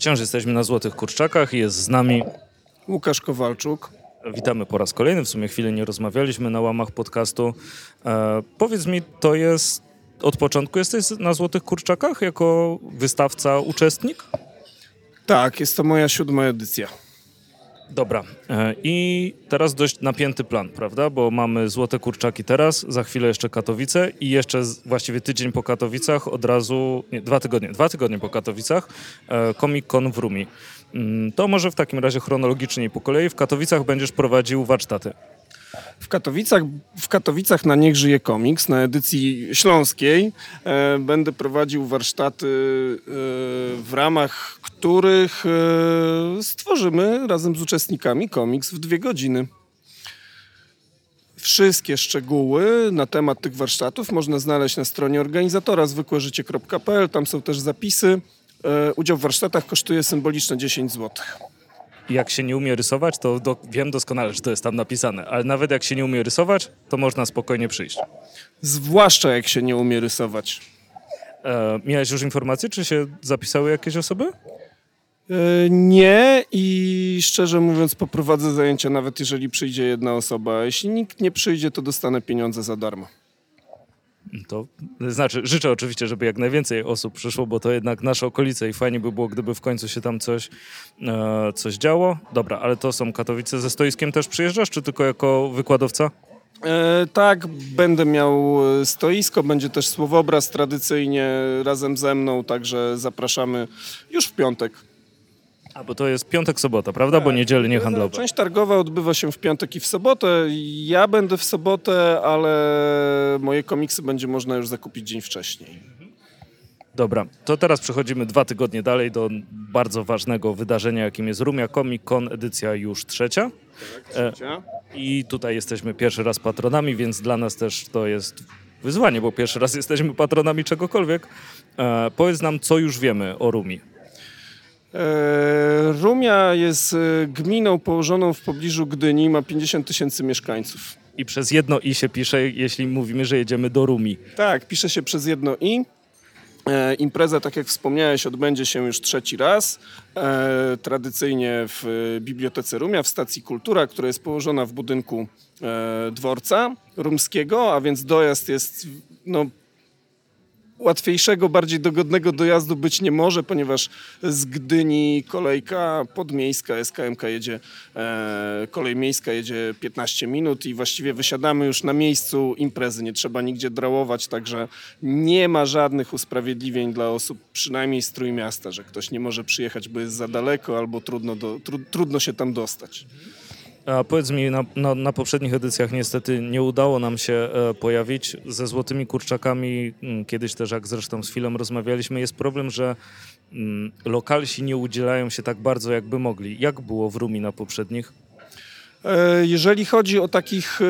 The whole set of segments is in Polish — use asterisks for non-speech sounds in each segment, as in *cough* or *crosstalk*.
Wciąż jesteśmy na Złotych Kurczakach i jest z nami Łukasz Kowalczuk. Witamy po raz kolejny. W sumie chwilę nie rozmawialiśmy na łamach podcastu. E, powiedz mi, to jest od początku jesteś na Złotych Kurczakach jako wystawca, uczestnik? Tak, jest to moja siódma edycja. Dobra. E, I teraz dość napięty plan, prawda? Bo mamy Złote Kurczaki teraz, za chwilę jeszcze Katowice i jeszcze właściwie tydzień po Katowicach od razu, nie, dwa tygodnie, dwa tygodnie po Katowicach e, Comic Con w Rumi. Mm, To może w takim razie chronologicznie i po kolei. W Katowicach będziesz prowadził warsztaty. W Katowicach, w Katowicach na Niech Żyje Komiks, na edycji śląskiej, e, będę prowadził warsztaty, e, w ramach których e, stworzymy razem z uczestnikami komiks w dwie godziny. Wszystkie szczegóły na temat tych warsztatów można znaleźć na stronie organizatora zwykłeżycie.pl. Tam są też zapisy. E, Udział w warsztatach kosztuje symboliczne 10 złotych. Jak się nie umie rysować, to do, wiem doskonale, że to jest tam napisane, ale nawet jak się nie umie rysować, to można spokojnie przyjść. Zwłaszcza jak się nie umie rysować. E, miałeś już informacje, czy się zapisały jakieś osoby? E, Nie i szczerze mówiąc poprowadzę zajęcia nawet jeżeli przyjdzie jedna osoba. Jeśli nikt nie przyjdzie, to dostanę pieniądze za darmo. To znaczy, życzę oczywiście, żeby jak najwięcej osób przyszło, bo to jednak nasze okolice i fajnie by było, gdyby w końcu się tam coś, e, coś działo. Dobra, ale to są Katowice. Ze stoiskiem też przyjeżdżasz, czy tylko jako wykładowca? E, tak, będę miał e, stoisko, będzie też słowobraz tradycyjnie razem ze mną, także zapraszamy już w piątek. A bo to jest piątek, sobota, prawda? Bo niedzielę nie handlowe. Część targowa odbywa się w piątek i w sobotę. Ja będę w sobotę, ale moje komiksy będzie można już zakupić dzień wcześniej. Dobra, to teraz przechodzimy dwa tygodnie dalej do bardzo ważnego wydarzenia, jakim jest Rumia Comic Con, edycja już trzecia. E, I tutaj jesteśmy pierwszy raz patronami, więc dla nas też to jest wyzwanie, bo pierwszy raz jesteśmy patronami czegokolwiek. E, powiedz nam, co już wiemy o Rumi. E, Rumia jest e, gminą położoną w pobliżu Gdyni, ma 50 tysięcy mieszkańców. I przez jedno i się pisze, jeśli mówimy, że jedziemy do Rumi. Tak, pisze się przez jedno i. E, impreza, tak jak wspomniałeś, odbędzie się już trzeci raz. E, tradycyjnie w e, Bibliotece Rumia, w stacji Kultura, która jest położona w budynku e, dworca rumskiego, a więc dojazd jest no, łatwiejszego, bardziej dogodnego dojazdu być nie może, ponieważ z Gdyni kolejka podmiejska SKMK jedzie, e, kolej miejska jedzie 15 minut i właściwie wysiadamy już na miejscu imprezy, nie trzeba nigdzie drałować, także nie ma żadnych usprawiedliwień dla osób, przynajmniej z Trójmiasta, że ktoś nie może przyjechać, bo jest za daleko albo trudno, do, tru, trudno się tam dostać. A powiedz mi, na, na, na poprzednich edycjach niestety nie udało nam się e, pojawić. Ze Złotymi Kurczakami, mm, kiedyś też jak zresztą z Filem rozmawialiśmy, jest problem, że mm, lokalsi nie udzielają się tak bardzo, jakby mogli. Jak było w Rumi na poprzednich? E, Jeżeli chodzi o takich e,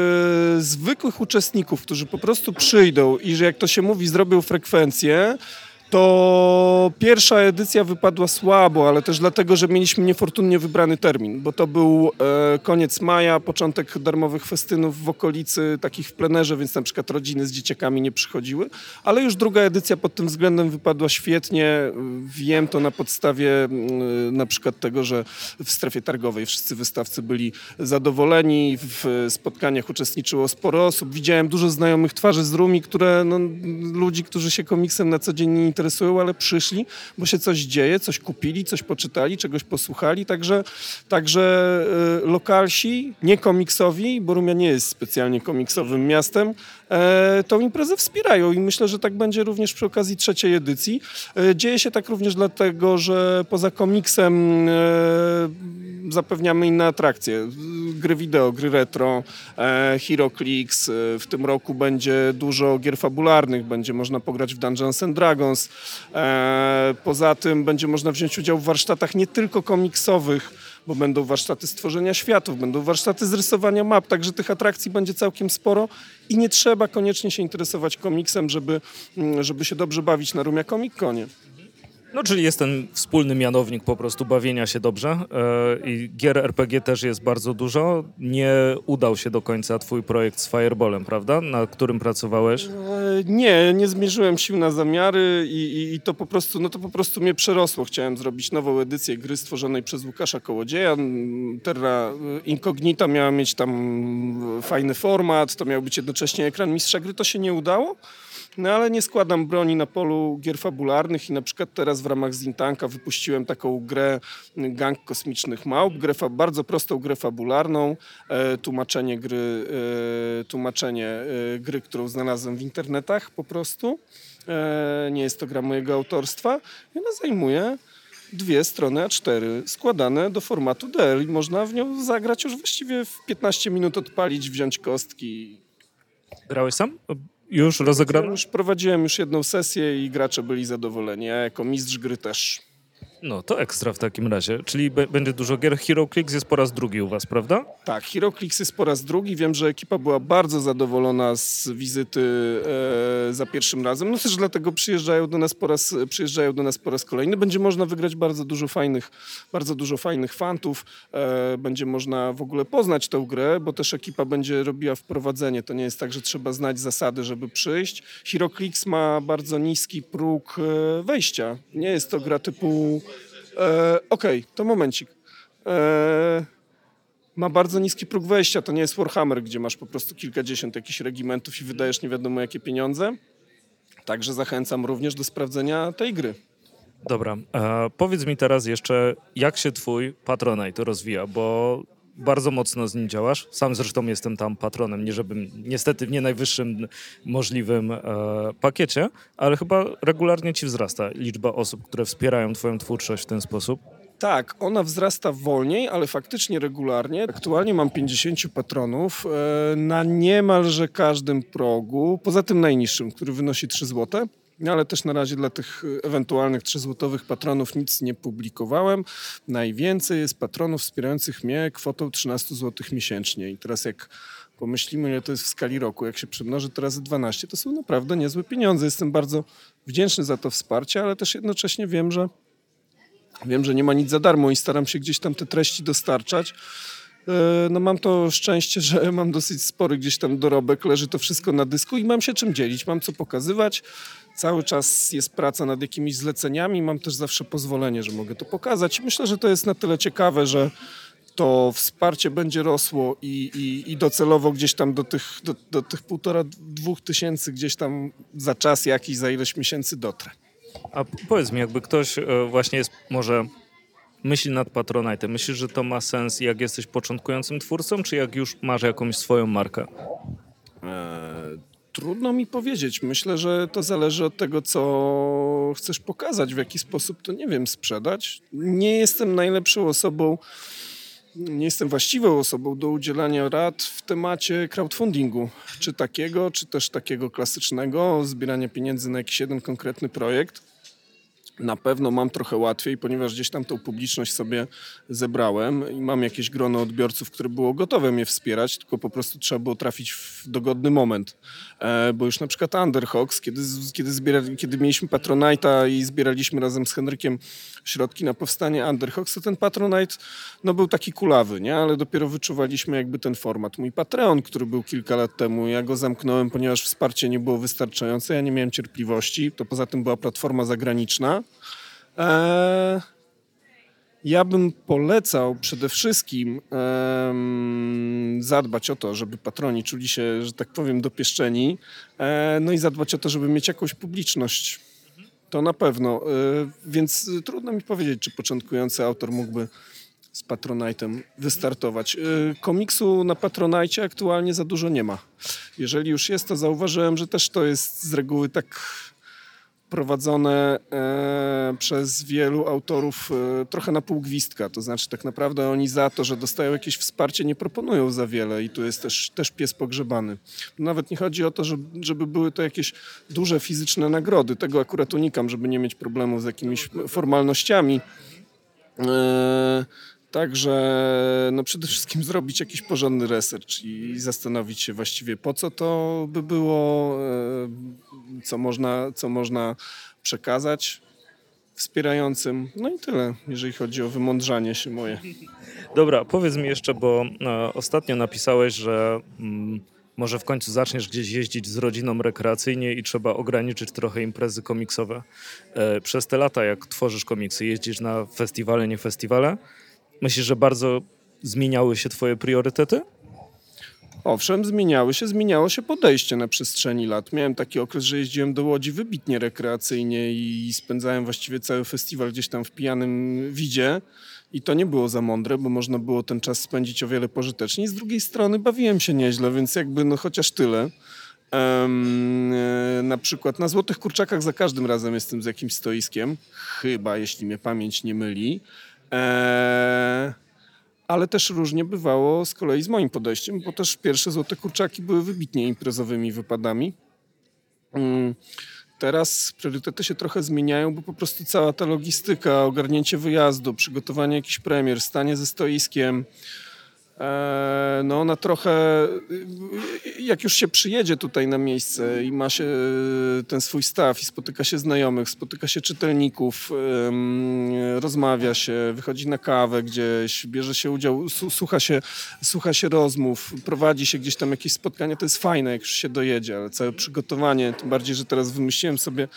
zwykłych uczestników, którzy po prostu przyjdą i że jak to się mówi, zrobią frekwencję, to pierwsza edycja wypadła słabo, ale też dlatego, że mieliśmy niefortunnie wybrany termin, bo to był e, koniec maja, początek darmowych festynów w okolicy, takich w plenerze, więc na przykład rodziny z dzieciakami nie przychodziły, ale już druga edycja pod tym względem wypadła świetnie. Wiem to na podstawie mm, na przykład tego, że w strefie targowej wszyscy wystawcy byli zadowoleni, w spotkaniach uczestniczyło sporo osób. Widziałem dużo znajomych twarzy z Rumi, które no, ludzi, którzy się komiksem na co dzień nie interesują, ale przyszli, bo się coś dzieje, coś kupili, coś poczytali, czegoś posłuchali, także, także y, lokalsi, nie komiksowi, bo Rumia nie jest specjalnie komiksowym miastem, e, tą imprezę wspierają i myślę, że tak będzie również przy okazji trzeciej edycji. E, dzieje się tak również dlatego, że poza komiksem e, zapewniamy inne atrakcje. Gry wideo, gry retro, e, HeroClix. W tym roku będzie dużo gier fabularnych, będzie można pograć w Dungeons and Dragons. Poza tym będzie można wziąć udział w warsztatach nie tylko komiksowych, bo będą warsztaty stworzenia światów, będą warsztaty z rysowania map, także tych atrakcji będzie całkiem sporo i nie trzeba koniecznie się interesować komiksem, żeby, mm, żeby się dobrze bawić na Rumia Comic Conie. No, czyli jest ten wspólny mianownik po prostu bawienia się dobrze e, i gier RPG też jest bardzo dużo. Nie udał się do końca twój projekt z Fireballem, prawda? Na którym pracowałeś? E, nie, nie zmierzyłem sił na zamiary i, i, i, to po prostu, no to po prostu mnie przerosło. Chciałem zrobić nową edycję gry stworzonej przez Łukasza Kołodzieja. Terra Incognita miała mieć tam fajny format, to miał być jednocześnie ekran mistrza gry, to się nie udało. No ale nie składam broni na polu gier fabularnych i na przykład teraz w ramach Zintanka wypuściłem taką grę Gang Kosmicznych Małp, grę bardzo prostą grę fabularną, e, tłumaczenie gry, e, tłumaczenie e, gry, którą znalazłem w internetach po prostu. E, nie jest to gra mojego autorstwa i ona zajmuje dwie strony A4 składane do formatu DL i można w nią zagrać już właściwie w 15 minut odpalić, wziąć kostki. Grałeś sam? Już rozegrano? Już prowadziłem już jedną sesję i gracze byli zadowoleni, a jako mistrz gry też. No to ekstra w takim razie. Czyli będzie dużo gier. HeroClix jest po raz drugi u was, prawda? Tak, HeroClix jest po raz drugi. Wiem, że ekipa była bardzo zadowolona z wizyty e, za pierwszym razem. No też dlatego przyjeżdżają do nas po raz, przyjeżdżają do nas po raz kolejny. Będzie można wygrać bardzo dużo fajnych, bardzo dużo fajnych fantów. E, będzie można w ogóle poznać tę grę, bo też ekipa będzie robiła wprowadzenie. To nie jest tak, że trzeba znać zasady, żeby przyjść. HeroClix ma bardzo niski próg e, wejścia. Nie jest to gra typu E, Okej, okay, to momencik. E, ma bardzo niski próg wejścia. To nie jest Warhammer, gdzie masz po prostu kilkadziesiąt jakichś regimentów i wydajesz nie wiadomo jakie pieniądze. Także zachęcam również do sprawdzenia tej gry. Dobra, e, powiedz mi teraz jeszcze, jak się twój Patronite rozwija, bo bardzo mocno z nim działasz. Sam zresztą jestem tam patronem, nie żebym, niestety w nie najwyższym możliwym e, pakiecie, ale chyba regularnie ci wzrasta liczba osób, które wspierają twoją twórczość w ten sposób. Tak, ona wzrasta wolniej, ale faktycznie regularnie. Aktualnie mam 50 patronów e, na niemalże każdym progu, poza tym najniższym, który wynosi 3 zł. No ale też na razie dla tych y, ewentualnych 3-złotowych patronów nic nie publikowałem. Najwięcej jest patronów wspierających mnie kwotą 13 zł miesięcznie. I teraz jak pomyślimy, ile to jest w skali roku, jak się przemnoży to razy 12, to są naprawdę niezłe pieniądze. Jestem bardzo wdzięczny za to wsparcie, ale też jednocześnie wiem, że wiem, że nie ma nic za darmo i staram się gdzieś tam te treści dostarczać. E, no mam to szczęście, że *laughs* mam dosyć spory gdzieś tam dorobek, leży to wszystko na dysku i mam się czym dzielić, mam co pokazywać. Cały czas jest praca nad jakimiś zleceniami, mam też zawsze pozwolenie, że mogę to pokazać. Myślę, że to jest na tyle ciekawe, że to wsparcie będzie rosło i, i, i docelowo gdzieś tam do tych, do, do tych półtora, dwóch tysięcy gdzieś tam za czas jakiś, za ileś miesięcy dotrę. A powiedz mi, jakby ktoś e, właśnie jest może myśli nad Patronite. Myślisz, że to ma sens jak jesteś początkującym twórcą, czy jak już masz jakąś swoją markę? Eee, trudno mi powiedzieć. Myślę, że to zależy od tego, co chcesz pokazać, w jaki sposób to, nie wiem, sprzedać. Nie jestem najlepszą osobą, nie jestem właściwą osobą do udzielania rad w temacie crowdfundingu. Czy takiego, czy też takiego klasycznego, zbierania pieniędzy na jakiś jeden konkretny projekt na pewno mam trochę łatwiej, ponieważ gdzieś tam tą publiczność sobie zebrałem i mam jakieś grono odbiorców, które było gotowe mnie wspierać, tylko po prostu trzeba było trafić w dogodny moment. E, bo już na przykład Underhawks, kiedy, kiedy, kiedy mieliśmy Patronite'a i zbieraliśmy razem z Henrykiem środki na powstanie Underhawks, to ten Patronite no, był taki kulawy, nie? ale dopiero wyczuwaliśmy jakby ten format. Mój Patreon, który był kilka lat temu, ja go zamknąłem, ponieważ wsparcie nie było wystarczające, ja nie miałem cierpliwości, to poza tym była platforma zagraniczna. Eee, ja bym polecał przede wszystkim zadbać o to, żeby patroni czuli się, że tak powiem, dopieszczeni, e, no i zadbać o to, żeby mieć jakąś publiczność. To na pewno. E, więc trudno mi powiedzieć, czy początkujący autor mógłby z Patronite'em wystartować. E, komiksu na Patronite aktualnie za dużo nie ma. Jeżeli już jest, to zauważyłem, że też to jest z reguły tak prowadzone e, przez wielu autorów e, trochę na pół gwizdka. To znaczy tak naprawdę oni za to, że dostają jakieś wsparcie nie proponują za wiele i tu jest też, też pies pogrzebany. Nawet nie chodzi o to, żeby, żeby były to jakieś duże fizyczne nagrody. Tego akurat unikam, żeby nie mieć problemów z jakimiś formalnościami. E, Także no przede wszystkim *laughs* zrobić jakiś porządny research i zastanowić się właściwie po co to by było, e, co można, co można przekazać. wspierającym. No i tyle, jeżeli chodzi o wymądrzanie się moje. *laughs* Dobra, powiedz mi jeszcze, bo e, ostatnio napisałeś, że mm, może w końcu zaczniesz gdzieś jeździć z rodziną rekreacyjnie i trzeba ograniczyć trochę imprezy komiksowe. E, przez te lata, jak tworzysz komiksy, jeździsz na festiwale, nie festiwale, myślisz, że bardzo zmieniały się twoje priorytety? Owszem, zmieniały się, zmieniało się podejście na przestrzeni lat. Miałem taki okres, że jeździłem do Łodzi wybitnie rekreacyjnie i spędzałem właściwie cały festiwal gdzieś tam w pijanym widzie. I to nie było za mądre, bo można było ten czas spędzić o wiele pożyteczniej. Z drugiej strony bawiłem się nieźle, więc jakby no chociaż tyle. Um, na przykład na Złotych Kurczakach za każdym razem jestem z jakimś stoiskiem. Chyba, jeśli mnie pamięć nie myli. Eee, ale też różnie bywało z kolei z moim podejściem, bo też pierwsze Złote Kurczaki były wybitnie imprezowymi wypadami. Um, Teraz priorytety się trochę zmieniają, bo po prostu cała ta logistyka, ogarnięcie wyjazdu, przygotowanie jakichś premier, stanie ze stoiskiem, no ona trochę, jak już się przyjedzie tutaj na miejsce i ma się ten swój staw i spotyka się znajomych, spotyka się czytelników, rozmawia się, wychodzi na kawę gdzieś, bierze się udział, słucha się, słucha się rozmów, prowadzi się gdzieś tam jakieś spotkania, to jest fajne, jak już się dojedzie, ale całe przygotowanie, tym bardziej, że teraz wymyśliłem sobie,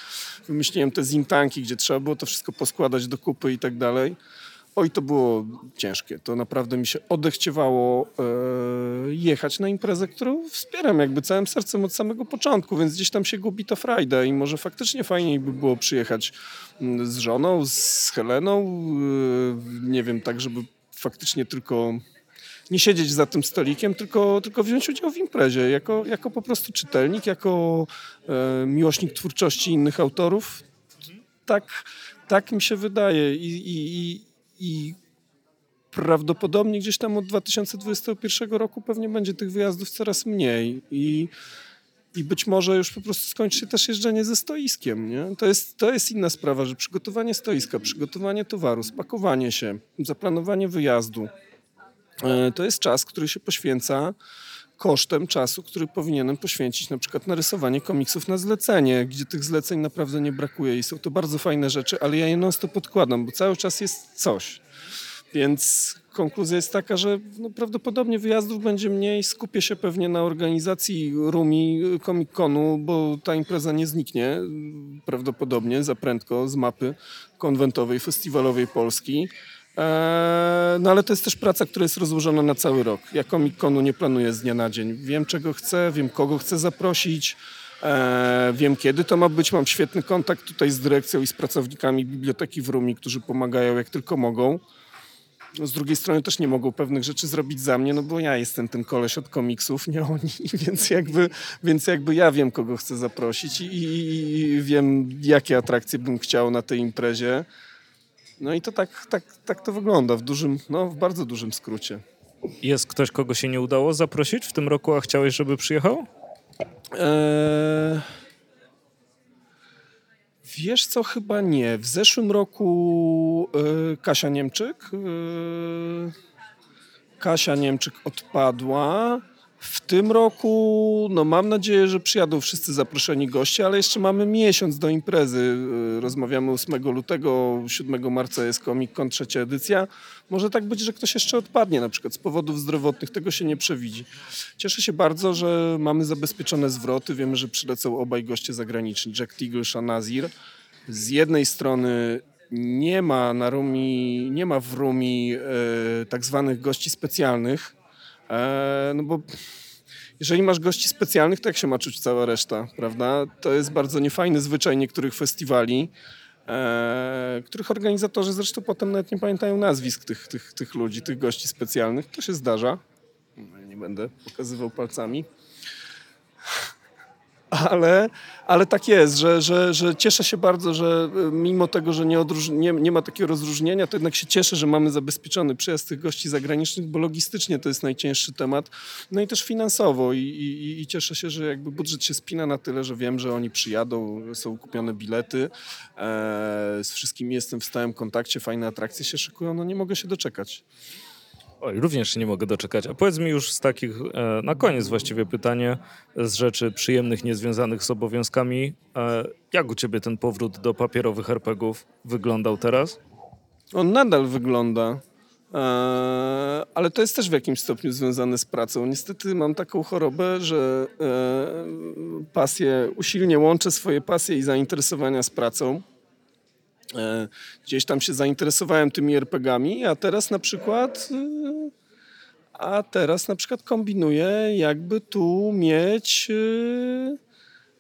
wymyśliłem te zintanki, gdzie trzeba było to wszystko poskładać do kupy i tak dalej Oj, to było ciężkie. To naprawdę mi się odechciewało e, jechać na imprezę, którą wspieram jakby całym sercem od samego początku, więc gdzieś tam się gubi ta frajda i może faktycznie fajniej by było przyjechać mm, z żoną, z Heleną, e, nie wiem, tak żeby faktycznie tylko nie siedzieć za tym stolikiem, tylko, tylko wziąć udział w imprezie, jako, jako po prostu czytelnik, jako e, miłośnik twórczości innych autorów. Tak, tak mi się wydaje i, i, i prawdopodobnie gdzieś tam od 2021 roku pewnie będzie tych wyjazdów coraz mniej i, i być może już po prostu skończy się też jeżdżenie ze stoiskiem. Nie? To, jest, to jest inna sprawa, że przygotowanie stoiska, przygotowanie towaru, spakowanie się, zaplanowanie wyjazdu e, to jest czas, który się poświęca kosztem czasu, który powinienem poświęcić na przykład na rysowanie komiksów na zlecenie, gdzie tych zleceń naprawdę nie brakuje i są to bardzo fajne rzeczy, ale ja je non stop podkładam, bo cały czas jest coś. Więc konkluzja jest taka, że no prawdopodobnie wyjazdów będzie mniej, skupię się pewnie na organizacji Rumi Comic Conu, bo ta impreza nie zniknie prawdopodobnie za prędko z mapy konwentowej, festiwalowej Polski. Eee, no ale to jest też praca, która jest rozłożona na cały rok. Ja Comic-Conu nie planuję z dnia na dzień. Wiem czego chcę, wiem kogo chcę zaprosić, eee, wiem kiedy to ma być. Mam świetny kontakt tutaj z dyrekcją i z pracownikami biblioteki w Rumi, którzy pomagają jak tylko mogą. Z drugiej strony też nie mogą pewnych rzeczy zrobić za mnie, no bo ja jestem ten koleś od komiksów, nie oni, *laughs* więc jakby, więc jakby ja wiem, kogo chcę zaprosić i, i, i wiem, jakie atrakcje bym chciał na tej imprezie. No i to tak, tak, tak to wygląda w dużym, no w bardzo dużym skrócie. Jest ktoś, kogo się nie udało zaprosić w tym roku, a chciałeś, żeby przyjechał? Eee... Wiesz co, chyba nie. W zeszłym roku e, Kasia Niemczyk. E, Kasia Niemczyk odpadła. W tym roku, no mam nadzieję, że przyjadą wszyscy zaproszeni goście, ale jeszcze mamy miesiąc do imprezy. Y, rozmawiamy 8 lutego, 7 marca jest Comic Con trzecia edycja. Może tak być, że ktoś jeszcze odpadnie, na przykład z powodów zdrowotnych, tego się nie przewidzi. Cieszę się bardzo, że mamy zabezpieczone zwroty. Wiemy, że przylecą obaj goście zagraniczni, Jack Tigl, Nazir. Z jednej strony nie ma na Rumi, nie ma w Rumi e, tak zwanych gości specjalnych, E, no bo jeżeli masz gości specjalnych, to jak się ma czuć cała reszta, prawda? To jest bardzo niefajny zwyczaj niektórych festiwali, e, których organizatorzy zresztą potem nawet nie pamiętają nazwisk tych, tych, tych ludzi, tych gości specjalnych. To się zdarza. Nie będę pokazywał palcami ale, ale tak jest, że, że, że cieszę się bardzo, że e, mimo tego, że nie, odróż, nie, nie, ma takiego rozróżnienia, to jednak się cieszę, że mamy zabezpieczony przyjazd tych gości zagranicznych, bo logistycznie to jest najcięższy temat, no i też finansowo i, i, i cieszę się, że jakby budżet się spina na tyle, że wiem, że oni przyjadą, są kupione bilety, e, z wszystkimi jestem w stałym kontakcie, fajne atrakcje się szykują, no nie mogę się doczekać. Oj, również się nie mogę doczekać. A powiedz mi już z takich, e, na koniec właściwie pytanie, z rzeczy przyjemnych, niezwiązanych z obowiązkami. E, jak u ciebie ten powrót do papierowych RPGów wyglądał teraz? On nadal wygląda, e, ale to jest też w jakimś stopniu związane z pracą. Niestety mam taką chorobę, że pasję, usilnie łączę swoje pasje i zainteresowania z pracą. E, Gdzieś tam się zainteresowałem tymi RPGami, a teraz na przykład e, a teraz na przykład kombinuję jakby tu mieć e,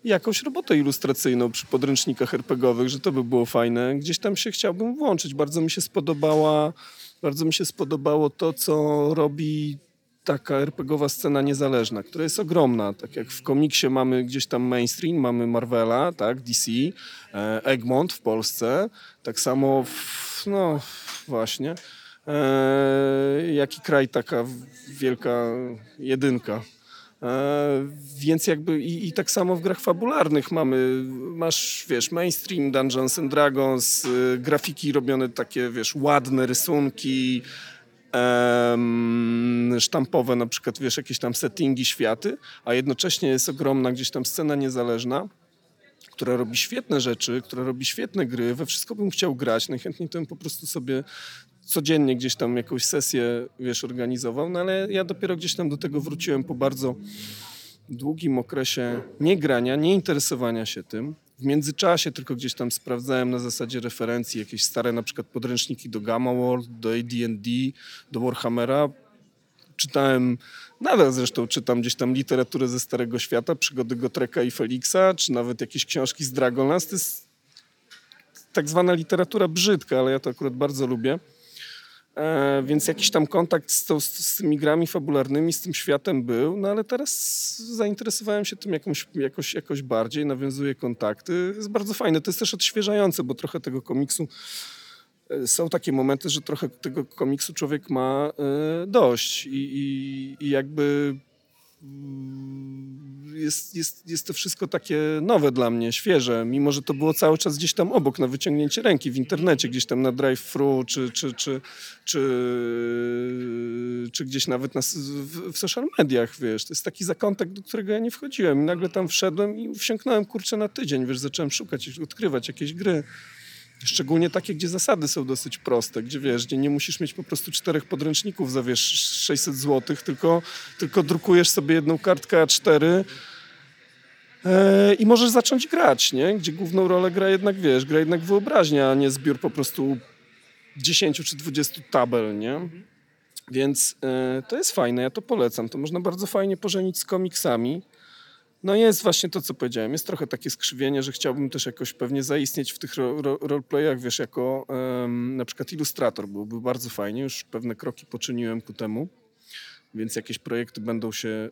jakąś robotę ilustracyjną przy podręcznikach RPGowych, że to by było fajne. Gdzieś tam się chciałbym włączyć. Bardzo mi się spodobała, bardzo mi się spodobało to, co robi taka RPGowa scena niezależna, która jest ogromna. Tak jak w komiksie mamy gdzieś tam mainstream, mamy Marvela, tak, DC, e, Egmont w Polsce, tak samo w, no właśnie. E, jaki kraj taka wielka jedynka. E, więc jakby i, i tak samo w grach fabularnych mamy, masz, wiesz, mainstream Dungeons and Dragons, y, grafiki robione takie, wiesz, ładne rysunki, sztampowe na przykład, wiesz, jakieś tam settingi, światy, a jednocześnie jest ogromna gdzieś tam scena niezależna, która robi świetne rzeczy, która robi świetne gry, we wszystko bym chciał grać, najchętniej to bym po prostu sobie codziennie gdzieś tam jakąś sesję, wiesz, organizował, no ale ja dopiero gdzieś tam do tego wróciłem po bardzo długim okresie nie grania, nie interesowania się tym. W międzyczasie tylko gdzieś tam sprawdzałem na zasadzie referencji jakieś stare na przykład podręczniki do Gamma World, do AD&D, do Warhammera. Czytałem, nadal zresztą czytam gdzieś tam literaturę ze Starego Świata, przygody Gotreka i Felixa, czy nawet jakieś książki z Dragonlance. To jest tak zwana literatura brzydka, ale ja to akurat bardzo lubię. E, więc jakiś tam kontakt z, tą, z, z tymi grami fabularnymi, z tym światem był, no ale teraz zainteresowałem się tym jakąś, jakoś, jakoś bardziej, nawiązuję kontakty. Jest bardzo fajne, to jest też odświeżające, bo trochę tego komiksu e, są takie momenty, że trochę tego komiksu człowiek ma e, dość i, i, i jakby jest, jest, jest to wszystko takie nowe dla mnie, świeże, mimo że to było cały czas gdzieś tam obok, na wyciągnięcie ręki w internecie, gdzieś tam na drive-thru, czy, czy, czy, czy, czy gdzieś nawet na, w, w social mediach, wiesz. To jest taki zakątek, do którego ja nie wchodziłem i nagle tam wszedłem i wsiąknąłem, kurczę, na tydzień, wiesz, zacząłem szukać, odkrywać jakieś gry. Szczególnie takie, gdzie zasady są dosyć proste, gdzie wiesz, gdzie nie musisz mieć po prostu czterech podręczników za wiesz 600 zł, tylko, tylko drukujesz sobie jedną kartkę A4 e, i możesz zacząć grać, nie? Gdzie główną rolę gra jednak, wiesz, gra jednak wyobraźnia, a nie zbiór po prostu 10 czy 20 tabel, nie? Więc e, to jest fajne, ja to polecam. To można bardzo fajnie pożenić z komiksami. No jest właśnie to, co powiedziałem. Jest trochę takie skrzywienie, że chciałbym też jakoś pewnie zaistnieć w tych ro, ro, roleplayach, wiesz, jako em, na przykład ilustrator. Byłoby bardzo fajnie. Już pewne kroki poczyniłem ku temu, więc jakieś projekty będą się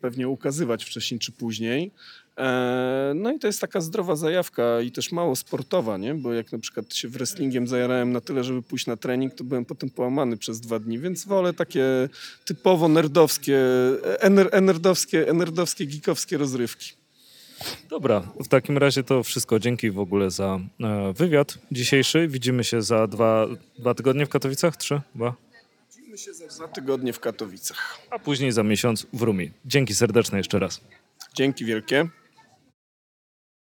pewnie ukazywać wcześniej czy później. E, no i to jest taka zdrowa zajawka i też mało sportowa, nie? Bo jak na przykład się wrestlingiem zajarałem na tyle, żeby pójść na trening, to byłem potem połamany przez dwa dni, więc wolę takie typowo nerdowskie, ener, enerdowskie, enerdowskie, geekowskie rozrywki. Dobra, w takim razie to wszystko. Dzięki w ogóle za e, wywiad dzisiejszy. Widzimy się za dwa, dwa tygodnie w Katowicach? Trzy? Dwa? Widzimy się za dwa tygodnie w Katowicach. A później za miesiąc w Rumi. Dzięki serdeczne jeszcze raz. Dzięki wielkie.